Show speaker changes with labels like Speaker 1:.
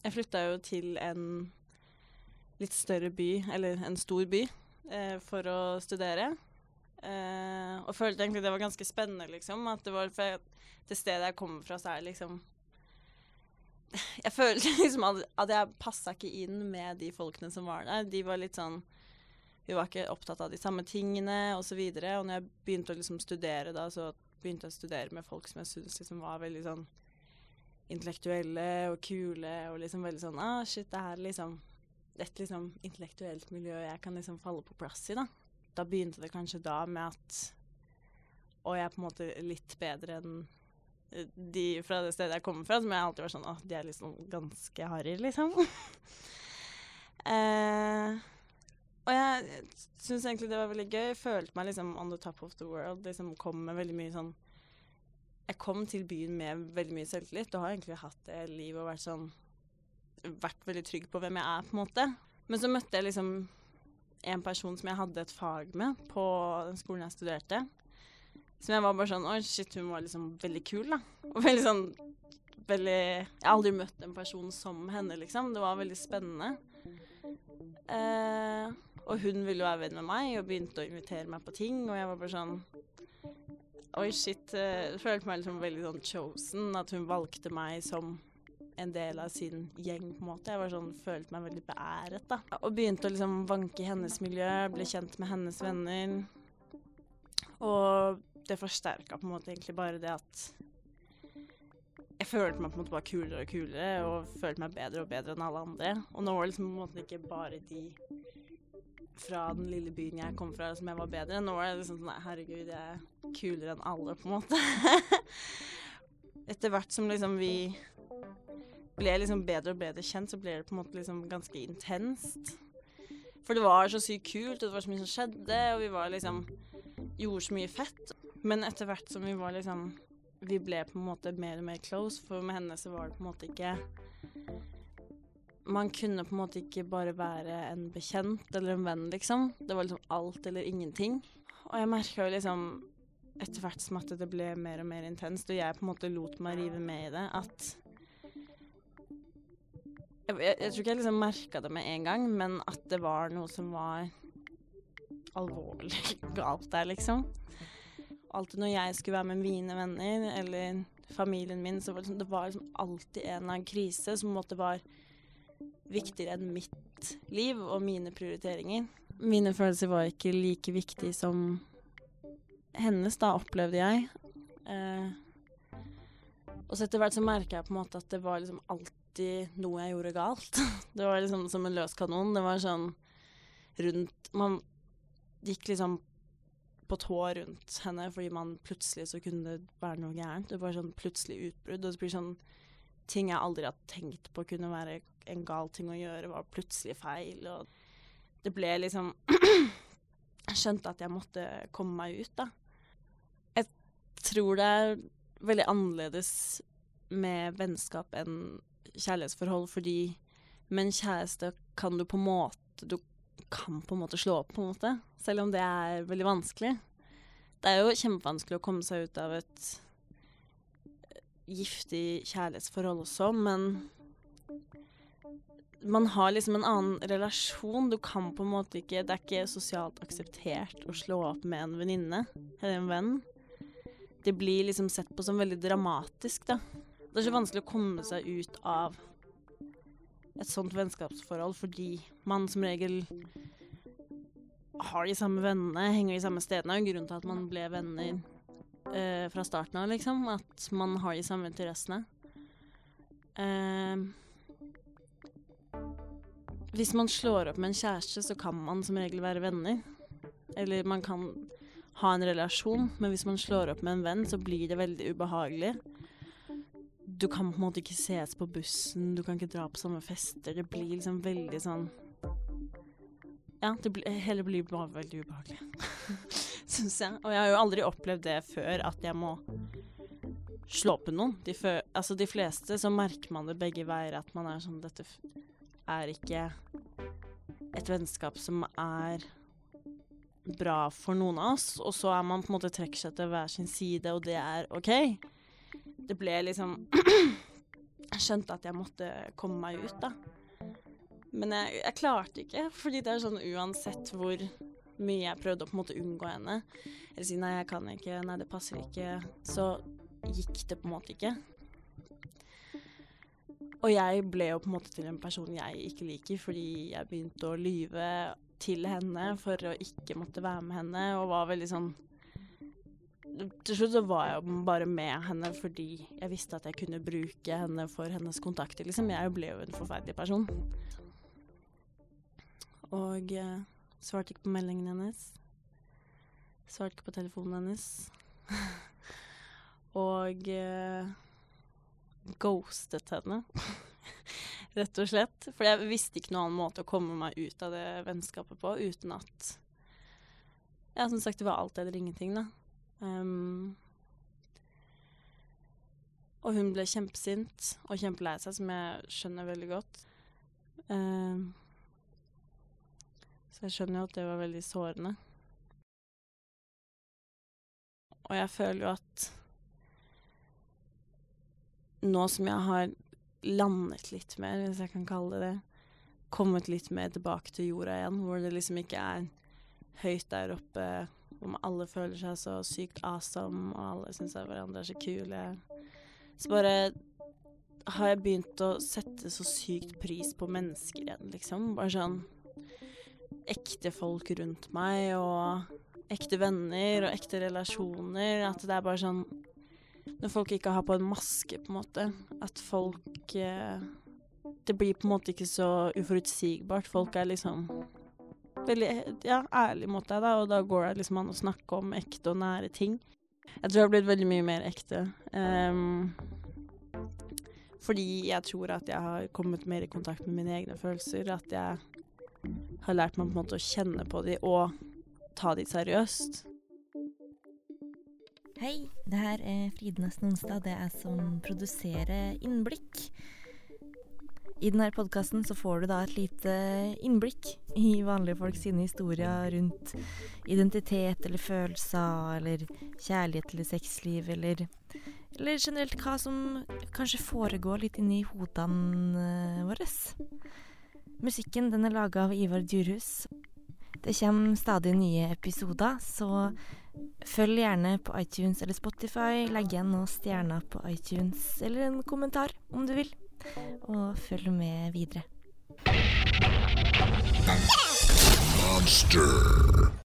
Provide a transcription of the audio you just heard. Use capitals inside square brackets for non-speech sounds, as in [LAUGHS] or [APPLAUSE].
Speaker 1: Jeg flytta jo til en litt større by, eller en stor by, eh, for å studere. Eh, og følte egentlig det var ganske spennende, liksom. At det var for det stedet jeg kommer fra, så er liksom Jeg følte [LAUGHS] liksom at, jeg passa ikke inn med de folkene som var der. De var litt sånn Vi var ikke opptatt av de samme tingene, og så videre. Og når jeg begynte å liksom studere da, så begynte jeg å studere med folk som jeg syntes liksom var veldig sånn intellektuelle og kule, og liksom veldig sånn Ah, shit, det her er liksom et liksom intellektuelt miljø jeg kan liksom falle på plass i, da. Da begynte det kanskje da med at Og jeg er på en måte litt bedre enn eh, de fra det stedet jeg kommer fra, som jeg alltid var sånn Å, de er liksom ganske harry, liksom. [LAUGHS] eh, og jeg syns egentlig det var veldig gøy. Jeg følte meg liksom on the top of the world. Liksom kom med veldig mye sånn Jeg kom til byen med veldig mye selvtillit og har egentlig hatt det livet og vært sånn Vært veldig trygg på hvem jeg er, på en måte. Men så møtte jeg liksom en person som jeg hadde et fag med på den skolen jeg studerte. Som jeg var bare sånn Oi, shit, hun var liksom veldig kul, da. Og veldig sånn Veldig Jeg har aldri møtt en person som henne, liksom. Det var veldig spennende. Eh, og hun ville jo være venn med meg og begynte å invitere meg på ting, og jeg var bare sånn Oi, shit. Jeg følte meg liksom veldig sånn chosen. At hun valgte meg som en del av sin gjeng, på en måte. Jeg var sånn, følte meg veldig beæret, da. Og begynte å liksom vanke i hennes miljø, ble kjent med hennes venner. Og det forsterka på en måte egentlig bare det at jeg følte meg på en måte bare kulere og kulere, og følte meg bedre og bedre enn alle andre. Og nå var det liksom på en måte ikke bare de fra den lille byen jeg kom fra som jeg var bedre. Nå var det liksom sånn herregud, jeg kulere enn alle, på en måte. [LAUGHS] Etter hvert som liksom vi ble liksom bedre og bedre kjent, så ble det på en måte liksom ganske intenst. For det var så sykt kult, og det var så mye som skjedde, og vi var liksom Gjorde så mye fett. Men etter hvert som vi var liksom Vi ble på en måte mer og mer close, for med henne så var det på en måte ikke man kunne på en måte ikke bare være en bekjent eller en venn, liksom. Det var liksom alt eller ingenting. Og jeg merka jo liksom etter hvert som at det ble mer og mer intenst, og jeg på en måte lot meg rive med i det, at Jeg, jeg, jeg tror ikke jeg liksom merka det med en gang, men at det var noe som var alvorlig [LAUGHS] galt der, liksom. Alltid når jeg skulle være med mine venner eller familien min, så var det, liksom, det var liksom alltid en eller annen krise som måtte være viktigere enn mitt liv og mine prioriteringer. Mine følelser var ikke like viktige som hennes, da, opplevde jeg. Eh, og så etter hvert så merka jeg på en måte at det var liksom alltid noe jeg gjorde galt. [LAUGHS] Det var liksom som en løs kanon. Det var sånn rundt Man gikk liksom på tå rundt henne fordi man plutselig så kunne det være noe gærent. Det var sånn plutselig utbrudd. Og så blir sånn ting jeg aldri hadde tenkt på kunne være en gal ting å gjøre, var plutselig feil. Og det ble liksom [CLEARS THROAT] skjønte at jeg måtte komme meg ut, da. Jeg tror det er veldig annerledes med vennskap enn kjærlighetsforhold, fordi med en kjæreste kan du på en måte Du kan på en måte slå opp, på en måte. Selv om det er veldig vanskelig. Det er jo kjempevanskelig å komme seg ut av et giftig kjærlighetsforhold også, men man har liksom en annen relasjon. Du kan på en måte ikke Det er ikke sosialt akseptert å slå opp med en venninne eller en venn. Det blir liksom sett på som veldig dramatisk, da. Det er så vanskelig å komme seg ut av et sånt vennskapsforhold fordi man som regel har de samme vennene, henger de samme stedene. jo grunnen til at man ble venner eh, fra starten av, liksom. At man har de samme interessene. Eh, hvis man slår opp med en kjæreste, så kan man som regel være venner. Eller man kan ha en relasjon, men hvis man slår opp med en venn, så blir det veldig ubehagelig. Du kan på en måte ikke ses på bussen, du kan ikke dra på samme fester. Det blir liksom veldig sånn Ja, det blir, hele blir bare veldig ubehagelig, [LAUGHS] syns jeg. Og jeg har jo aldri opplevd det før, at jeg må slå med noen. De, før, altså, de fleste så merker man det begge veier, at man er sånn Dette er ikke et vennskap som er bra for noen av oss, og så er man på en måte trekker seg til hver sin side, og det er OK. Det ble liksom [CLEARS THROAT] skjønte at jeg måtte komme meg ut, da. Men jeg, jeg klarte ikke, fordi det er sånn uansett hvor mye jeg prøvde å på en måte unngå henne, eller si nei, jeg kan ikke, nei, det passer ikke, så gikk det på en måte ikke. Og jeg ble jo på en måte til en person jeg ikke liker, fordi jeg begynte å lyve til henne for å ikke måtte være med henne, og var veldig sånn Til slutt så var jeg bare med henne fordi jeg visste at jeg kunne bruke henne for hennes kontakter, liksom. Jeg ble jo en forferdelig person. Og eh, svarte ikke på meldingen hennes. Svarte ikke på telefonen hennes. [LAUGHS] og eh, ghostet henne. [LAUGHS] Rett og slett. For jeg visste ikke noen annen måte å komme meg ut av det vennskapet på uten at Ja, som sagt, det var alt eller ingenting, da. Um, og hun ble kjempesint og kjempelei seg, som jeg skjønner veldig godt. Um, så jeg skjønner jo at det var veldig sårende. Og jeg føler jo at nå som jeg har landet litt mer, hvis jeg kan kalle det det, kommet litt mer tilbake til jorda igjen, hvor det liksom ikke er høyt der oppe, hvor alle føler seg så sykt awesome, og alle syns hverandre er så kule. Så bare har jeg begynt å sette så sykt pris på mennesker igjen, liksom. Bare sånn ekte folk rundt meg, og ekte venner og ekte relasjoner. At det er bare sånn når folk ikke har på en maske, på en måte. At folk eh, Det blir på en måte ikke så uforutsigbart. Folk er liksom veldig ja, ærlig mot deg, da, og da går det liksom an å snakke om ekte og nære ting. Jeg tror jeg har blitt veldig mye mer ekte. Um, fordi jeg tror at jeg har kommet mer i kontakt med mine egne følelser. At jeg har lært meg på en måte å kjenne på dem og ta dem seriøst.
Speaker 2: Hei, det her er Fride Nesten Onsdag. Det er som produserer Innblikk. I denne podkasten så får du da et lite innblikk i vanlige folk sine historier rundt identitet eller følelser eller kjærlighet eller sexliv eller, eller generelt hva som kanskje foregår litt inni hodene eh, våre. Musikken den er laga av Ivar Djurhus. Det kommer stadig nye episoder, så Følg gjerne på iTunes eller Spotify. Legg igjen noen stjerner på iTunes, eller en kommentar om du vil. Og følg med videre. Monster.